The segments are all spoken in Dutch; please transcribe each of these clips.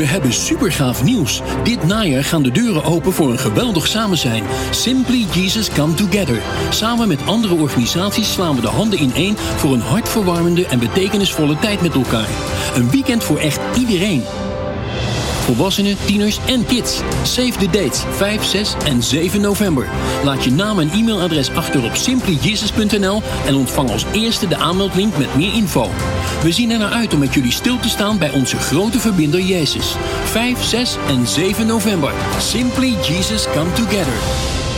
We hebben supergaaf nieuws. Dit najaar gaan de deuren open voor een geweldig samen zijn. Simply Jesus Come Together. Samen met andere organisaties slaan we de handen in één voor een hartverwarmende en betekenisvolle tijd met elkaar. Een weekend voor echt iedereen. Volwassenen, tieners en kids. Save the dates 5, 6 en 7 november. Laat je naam en e-mailadres achter op simplyjesus.nl en ontvang als eerste de aanmeldlink met meer info. We zien er naar uit om met jullie stil te staan bij onze grote verbinder Jezus. 5, 6 en 7 november. Simply Jesus Come Together.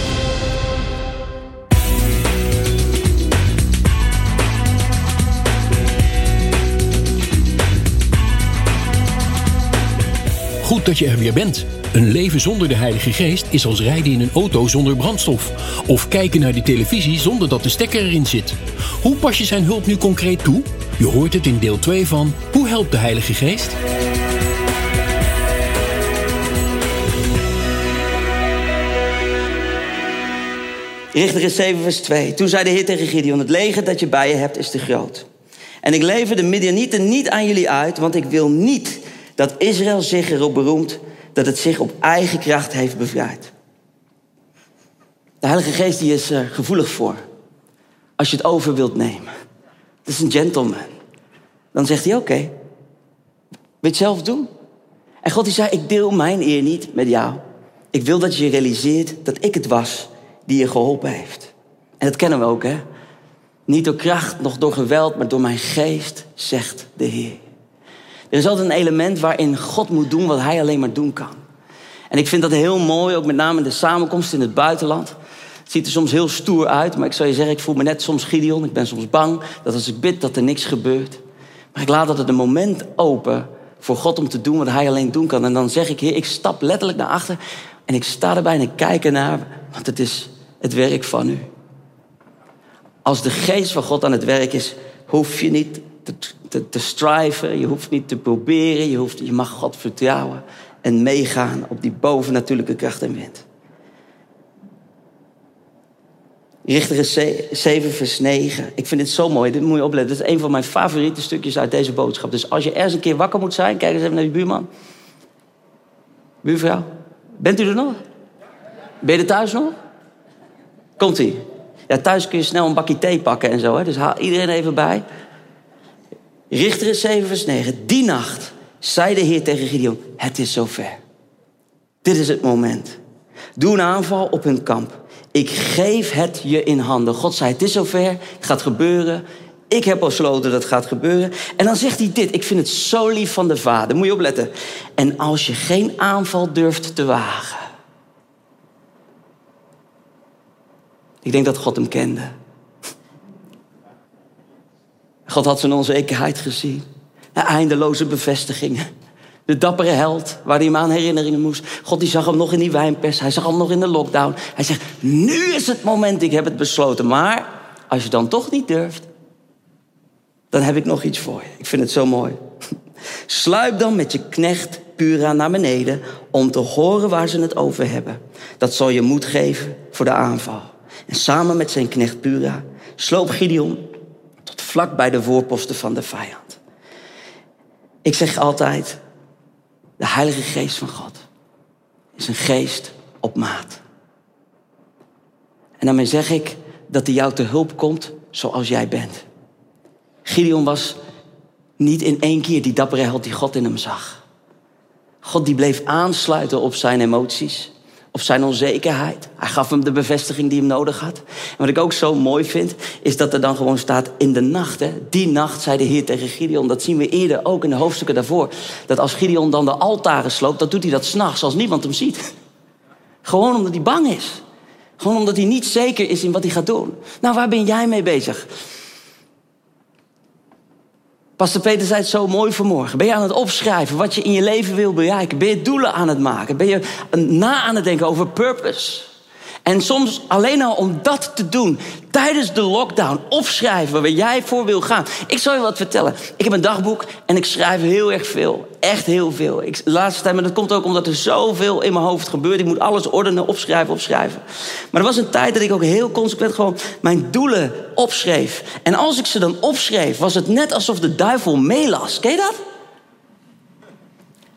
Goed dat je er weer bent. Een leven zonder de Heilige Geest is als rijden in een auto zonder brandstof. Of kijken naar de televisie zonder dat de stekker erin zit. Hoe pas je zijn hulp nu concreet toe? Je hoort het in deel 2 van Hoe helpt de Heilige Geest? Richter 7 vers 2. Toen zei de Heer tegen Gideon, het leger dat je bij je hebt is te groot. En ik lever de Midianieten niet aan jullie uit, want ik wil niet dat Israël zich erop beroemt dat het zich op eigen kracht heeft bevrijd. De Heilige Geest die is er gevoelig voor. Als je het over wilt nemen. Het is een gentleman. Dan zegt hij, oké, okay, wil je het zelf doen? En God die zei, ik deel mijn eer niet met jou. Ik wil dat je realiseert dat ik het was die je geholpen heeft. En dat kennen we ook, hè? Niet door kracht, nog door geweld, maar door mijn geest, zegt de Heer. Er is altijd een element waarin God moet doen wat hij alleen maar doen kan. En ik vind dat heel mooi, ook met name de samenkomst in het buitenland. Het ziet er soms heel stoer uit, maar ik zou je zeggen, ik voel me net soms Gideon. Ik ben soms bang dat als ik bid, dat er niks gebeurt. Maar ik laat altijd een moment open voor God om te doen wat hij alleen doen kan. En dan zeg ik, Heer, ik stap letterlijk naar achter en ik sta erbij en ik kijk ernaar, want het is het werk van u. Als de geest van God aan het werk is, hoef je niet te, te, te striven, je hoeft niet te proberen, je, hoeft, je mag God vertrouwen en meegaan op die bovennatuurlijke kracht en wind. Richter 7, vers 9. Ik vind dit zo mooi, dit moet je opletten. Dit is een van mijn favoriete stukjes uit deze boodschap. Dus als je ergens een keer wakker moet zijn, kijk eens even naar je buurman. Buurvrouw, bent u er nog? Ben je er thuis nog? Komt-ie. Ja, thuis kun je snel een bakje thee pakken en zo. Hè? Dus haal iedereen even bij. Richter 7, vers 9. Die nacht zei de Heer tegen Gideon: Het is zover. Dit is het moment. Doe een aanval op hun kamp. Ik geef het je in handen. God zei: Het is zover. Het gaat gebeuren. Ik heb besloten dat het gaat gebeuren. En dan zegt hij dit. Ik vind het zo lief van de vader. Moet je opletten. En als je geen aanval durft te wagen. Ik denk dat God hem kende. God had zijn onzekerheid gezien. De eindeloze bevestigingen. De dappere held, waar hij hem aan herinneringen moest. God die zag hem nog in die wijnpers. Hij zag hem nog in de lockdown. Hij zegt, nu is het moment, ik heb het besloten. Maar als je dan toch niet durft, dan heb ik nog iets voor je. Ik vind het zo mooi. Sluip dan met je knecht Pura naar beneden om te horen waar ze het over hebben. Dat zal je moed geven voor de aanval. En samen met zijn knecht Pura sloop Gideon vlak bij de voorposten van de vijand. Ik zeg altijd, de Heilige Geest van God is een geest op maat. En daarmee zeg ik dat hij jou te hulp komt zoals jij bent. Gideon was niet in één keer die dappere held die God in hem zag. God die bleef aansluiten op zijn emoties of zijn onzekerheid. Hij gaf hem de bevestiging die hem nodig had. En wat ik ook zo mooi vind, is dat er dan gewoon staat in de nacht. Hè, die nacht zei de Heer tegen Gideon. Dat zien we eerder ook in de hoofdstukken daarvoor. Dat als Gideon dan de altaren sloopt, dan doet hij dat s'nachts als niemand hem ziet. Gewoon omdat hij bang is. Gewoon omdat hij niet zeker is in wat hij gaat doen. Nou, waar ben jij mee bezig? Pastor Peter zei het zo mooi vanmorgen. Ben je aan het opschrijven wat je in je leven wil bereiken? Ben je doelen aan het maken? Ben je na aan het denken over purpose? En soms alleen al om dat te doen, tijdens de lockdown, opschrijven waar jij voor wil gaan. Ik zal je wat vertellen. Ik heb een dagboek en ik schrijf heel erg veel. Echt heel veel. Ik, de laatste tijd, maar dat komt ook omdat er zoveel in mijn hoofd gebeurt. Ik moet alles ordenen, opschrijven, opschrijven. Maar er was een tijd dat ik ook heel consequent gewoon mijn doelen opschreef. En als ik ze dan opschreef, was het net alsof de duivel meelas. Ken je dat?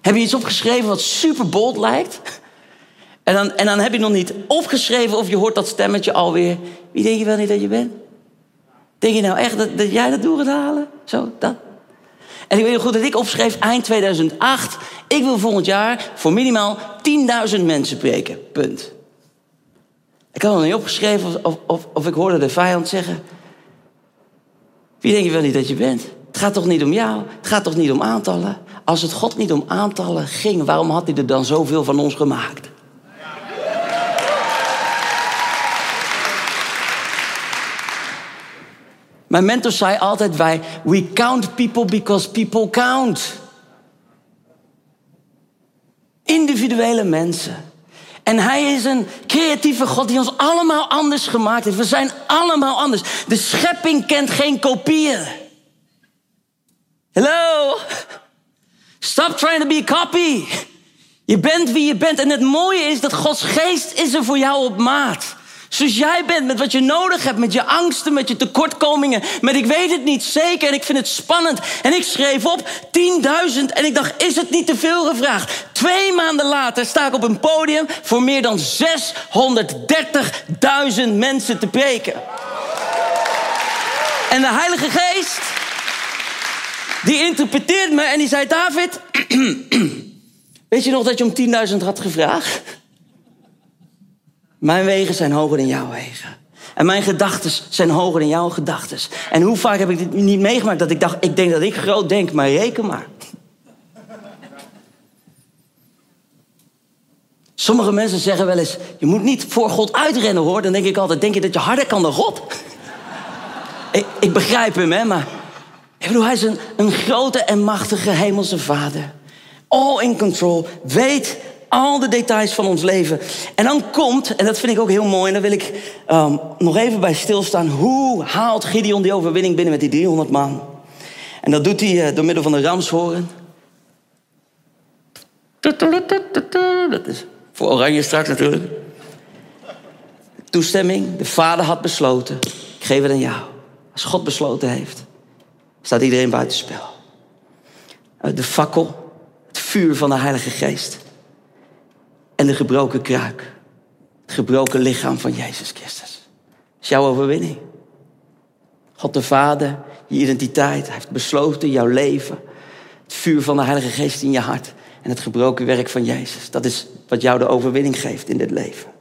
Heb je iets opgeschreven wat super bold lijkt? En dan, en dan heb je nog niet opgeschreven of je hoort dat stemmetje alweer. Wie denk je wel niet dat je bent? Denk je nou echt dat, dat jij dat door gaat halen? Zo, dat. En ik weet nog goed dat ik opschreef eind 2008. Ik wil volgend jaar voor minimaal 10.000 mensen preken. Punt. Ik had nog niet opgeschreven of, of, of ik hoorde de vijand zeggen. Wie denk je wel niet dat je bent? Het gaat toch niet om jou? Het gaat toch niet om aantallen? Als het God niet om aantallen ging, waarom had hij er dan zoveel van ons gemaakt? Mijn mentor zei altijd: wij, we count people because people count. Individuele mensen. En hij is een creatieve God die ons allemaal anders gemaakt heeft. We zijn allemaal anders. De schepping kent geen kopieën. Hallo? Stop trying to be a copy. Je bent wie je bent. En het mooie is dat Gods geest is er voor jou op maat. Zoals jij bent, met wat je nodig hebt, met je angsten, met je tekortkomingen. Met ik weet het niet zeker en ik vind het spannend. En ik schreef op 10.000 en ik dacht, is het niet te veel gevraagd? Twee maanden later sta ik op een podium voor meer dan 630.000 mensen te preken. En de Heilige Geest, die interpreteert me en die zei, David, weet je nog dat je om 10.000 had gevraagd? Mijn wegen zijn hoger dan jouw wegen. En mijn gedachten zijn hoger dan jouw gedachten. En hoe vaak heb ik dit niet meegemaakt dat ik dacht, ik denk dat ik groot denk, maar reken maar. Sommige mensen zeggen wel eens, je moet niet voor God uitrennen hoor. Dan denk ik altijd, denk je dat je harder kan dan God? ik, ik, begrijp hem, hè, maar ik bedoel, hij is een, een grote en machtige hemelse vader. All in control, weet al de details van ons leven. En dan komt, en dat vind ik ook heel mooi, en daar wil ik um, nog even bij stilstaan. Hoe haalt Gideon die overwinning binnen met die 300 man? En dat doet hij uh, door middel van de ramshoren. Dat is voor Oranje straks natuurlijk. Toestemming. De vader had besloten. Ik geef het aan jou. Als God besloten heeft, staat iedereen buitenspel. De fakkel, het vuur van de Heilige Geest en de gebroken kruik. Het gebroken lichaam van Jezus Christus. Dat is jouw overwinning. God de Vader, je identiteit, heeft besloten jouw leven. Het vuur van de Heilige Geest in je hart. En het gebroken werk van Jezus. Dat is wat jou de overwinning geeft in dit leven.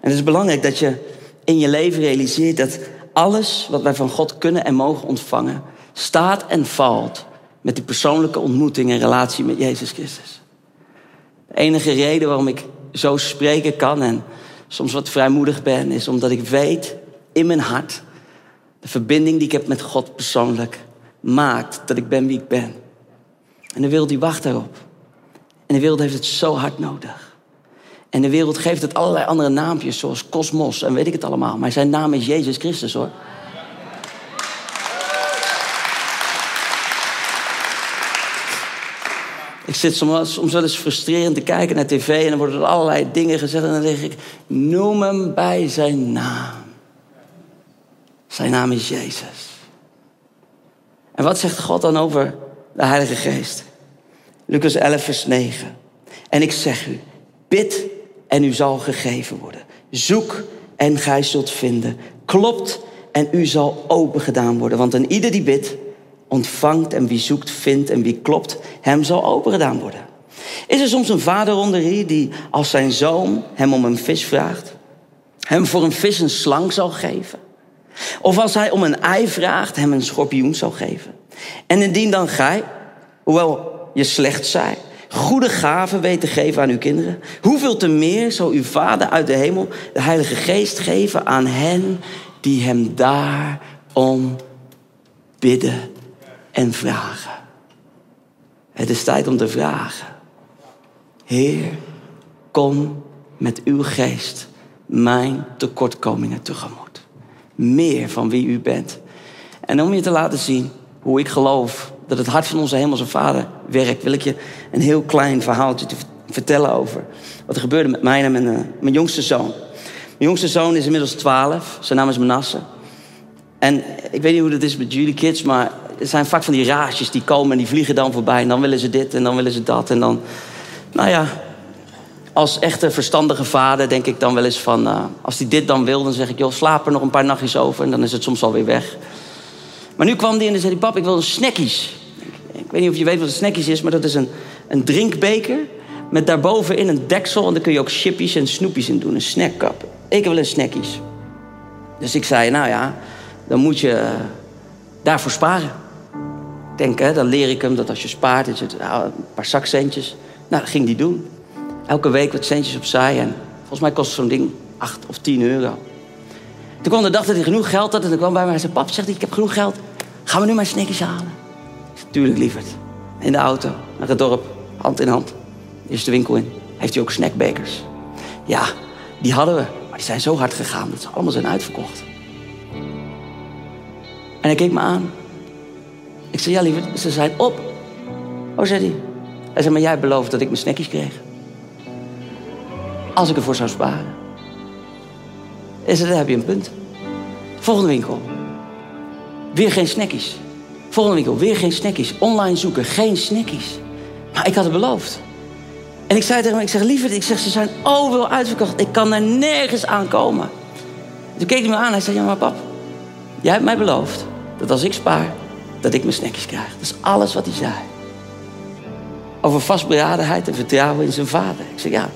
En het is belangrijk dat je in je leven realiseert dat alles wat wij van God kunnen en mogen ontvangen, staat en valt met die persoonlijke ontmoeting en relatie met Jezus Christus. De enige reden waarom ik zo spreken kan en soms wat vrijmoedig ben, is omdat ik weet in mijn hart, de verbinding die ik heb met God persoonlijk, maakt dat ik ben wie ik ben. En de wereld die wacht daarop. En de wereld heeft het zo hard nodig. En de wereld geeft het allerlei andere naampjes, zoals kosmos en weet ik het allemaal. Maar zijn naam is Jezus Christus hoor. Ik zit soms, soms wel eens frustrerend te kijken naar tv en dan worden er allerlei dingen gezegd en dan zeg ik, noem hem bij zijn naam. Zijn naam is Jezus. En wat zegt God dan over de Heilige Geest? Lucas 11, vers 9. En ik zeg u, bid en u zal gegeven worden. Zoek en gij zult vinden. Klopt en u zal open gedaan worden. Want een ieder die bidt, ontvangt en wie zoekt vindt en wie klopt, hem zal opengedaan worden. Is er soms een vader onder hier die als zijn zoon hem om een vis vraagt, hem voor een vis een slang zal geven? Of als hij om een ei vraagt, hem een schorpioen zal geven? En indien dan gij, hoewel je slecht zij, goede gaven weet te geven aan uw kinderen, hoeveel te meer zal uw vader uit de hemel de Heilige Geest geven aan hen die hem daarom bidden en vragen. Het is tijd om te vragen. Heer, kom met uw geest mijn tekortkomingen tegemoet. Meer van wie u bent. En om je te laten zien hoe ik geloof dat het hart van onze hemelse vader werkt, wil ik je een heel klein verhaaltje te vertellen over wat er gebeurde met mij en mijn, uh, mijn jongste zoon. Mijn jongste zoon is inmiddels 12. Zijn naam is Manasse. En ik weet niet hoe dat is met jullie kids, maar er zijn vaak van die raasjes die komen en die vliegen dan voorbij. En dan willen ze dit en dan willen ze dat. En dan, nou ja, als echte verstandige vader denk ik dan wel eens van... Uh, als hij dit dan wil, dan zeg ik, joh, slaap er nog een paar nachtjes over. En dan is het soms alweer weg. Maar nu kwam die en zei hij, pap, ik wil een snackies. Ik weet niet of je weet wat een snackies is, maar dat is een, een drinkbeker... met daarbovenin een deksel en daar kun je ook chippies en snoepjes in doen. Een snackkap. Ik wil een snackies. Dus ik zei, nou ja, dan moet je uh, daarvoor sparen. Denk, hè, dan leer ik hem dat als je spaart, dat je nou, een paar zakcentjes... Nou, dat ging die doen. Elke week wat centjes opzij. En volgens mij kost zo'n ding 8 of 10 euro. Toen kwam de dag dat hij genoeg geld had. En dan kwam bij mij en zei... Pap, zegt hij, ik heb genoeg geld. Gaan we nu maar sneakers halen? Ik zei, tuurlijk, lieverd. In de auto, naar het dorp, hand in hand. Eerst de winkel in. Heeft hij ook snackbekers. Ja, die hadden we. Maar die zijn zo hard gegaan dat ze allemaal zijn uitverkocht. En hij keek me aan. Ik zei, ja lieverd, ze zijn op. Oh, zei hij. Hij zei, maar jij belooft dat ik mijn snackjes kreeg. Als ik ervoor zou sparen. En zei, daar heb je een punt. Volgende winkel. Weer geen snackies. Volgende winkel, weer geen snackies. Online zoeken, geen snackies. Maar ik had het beloofd. En ik zei tegen hem, ik zeg, lieverd, ik zeg, ze zijn overal uitverkocht. Ik kan er nergens aan komen. Toen keek hij me aan, hij zei, ja maar pap, jij hebt mij beloofd dat als ik spaar, dat ik mijn snackies krijg. Dat is alles wat hij zei. Over vastberadenheid en vertrouwen in zijn vader. Ik zeg, ja,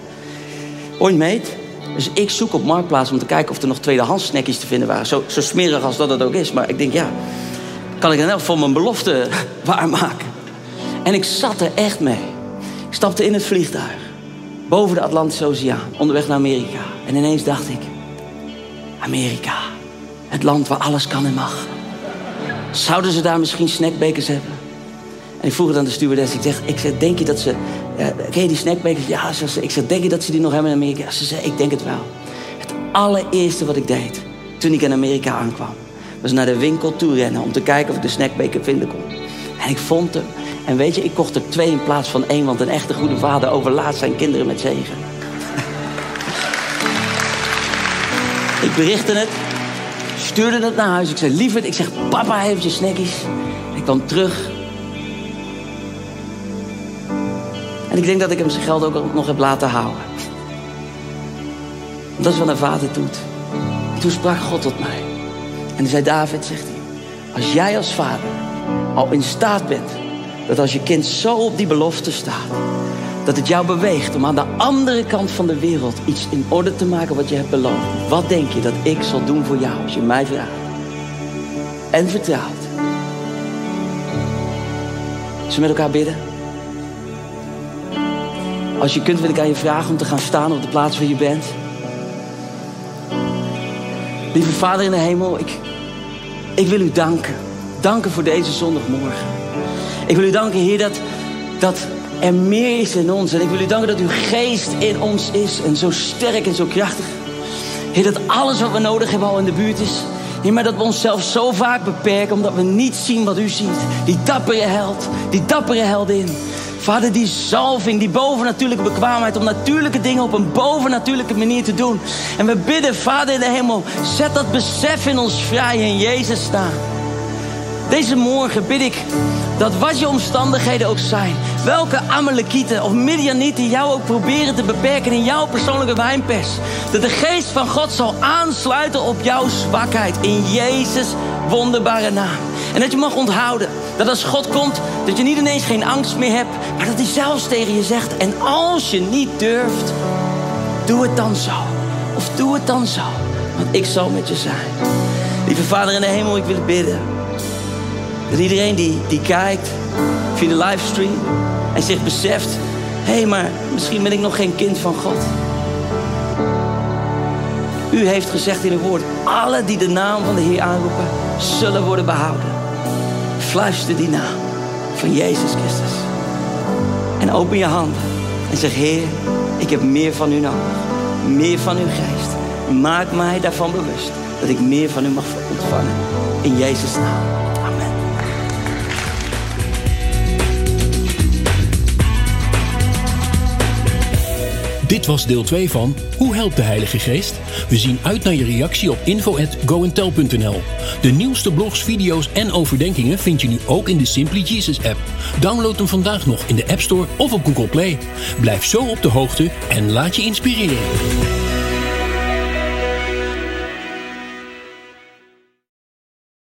Ooit meet. Dus ik zoek op Marktplaats om te kijken of er nog tweedehands snackjes te vinden waren. Zo, zo smerig als dat het ook is. Maar ik denk, ja, kan ik in elk geval mijn belofte waarmaken. En ik zat er echt mee. Ik stapte in het vliegtuig. Boven de Atlantische Oceaan. Onderweg naar Amerika. En ineens dacht ik... Amerika. Het land waar alles kan en mag. Zouden ze daar misschien snackbekers hebben? En ik vroeg het aan de stewardess. Ik zeg, ik zeg denk je dat ze... Ja, ken je die snackbekers? Ja, ze, ik zeg, denk je dat ze die nog hebben in Amerika? Ze zei, ik denk het wel. Het allereerste wat ik deed toen ik in Amerika aankwam... was naar de winkel toe rennen om te kijken of ik de snackbeker vinden kon. En ik vond hem. En weet je, ik kocht er twee in plaats van één... want een echte goede vader overlaat zijn kinderen met zegen. ik berichtte het, stuurde het naar huis. Ik zei, lieverd, ik zeg, papa heeft je snackies. Ik kwam terug En ik denk dat ik hem zijn geld ook nog heb laten houden. Dat is wat een vader doet. En toen sprak God tot mij. En hij zei, David, zegt hij, als jij als vader al in staat bent... dat als je kind zo op die belofte staat... dat het jou beweegt om aan de andere kant van de wereld... iets in orde te maken wat je hebt beloofd. Wat denk je dat ik zal doen voor jou als je mij vraagt? En vertrouwt. Zullen we met elkaar bidden? Als je kunt, wil ik aan je vragen om te gaan staan op de plaats waar je bent. Lieve Vader in de hemel, ik, ik wil u danken. Danken voor deze zondagmorgen. Ik wil u danken, Heer, dat, dat er meer is in ons. En ik wil u danken dat uw geest in ons is. En zo sterk en zo krachtig. Heer, dat alles wat we nodig hebben al in de buurt is. Heer, maar dat we onszelf zo vaak beperken omdat we niet zien wat u ziet. Die dappere held, die dappere heldin. Vader, die zalving, die bovennatuurlijke bekwaamheid om natuurlijke dingen op een bovennatuurlijke manier te doen. En we bidden, Vader in de hemel, zet dat besef in ons vrij in Jezus staan. Deze morgen bid ik dat wat je omstandigheden ook zijn, welke Amalekieten of Midianieten jou ook proberen te beperken in jouw persoonlijke wijnpers, dat de geest van God zal aansluiten op jouw zwakheid in Jezus wonderbare naam. En dat je mag onthouden dat als God komt, dat je niet ineens geen angst meer hebt, maar dat hij zelfs tegen je zegt: En als je niet durft, doe het dan zo. Of doe het dan zo, want ik zal met je zijn. Lieve Vader in de hemel, ik wil bidden. Dat iedereen die, die kijkt via de livestream en zich beseft: hé, hey, maar misschien ben ik nog geen kind van God. U heeft gezegd in uw woord: alle die de naam van de Heer aanroepen, zullen worden behouden. Fluister die naam van Jezus Christus. En open je handen en zeg: Heer, ik heb meer van u nodig. Meer van uw geest. Maak mij daarvan bewust dat ik meer van u mag ontvangen. In Jezus' naam. Was deel 2 van Hoe helpt de Heilige Geest? We zien uit naar je reactie op info@goentel.nl. De nieuwste blogs, video's en overdenkingen vind je nu ook in de Simply Jesus app. Download hem vandaag nog in de App Store of op Google Play. Blijf zo op de hoogte en laat je inspireren.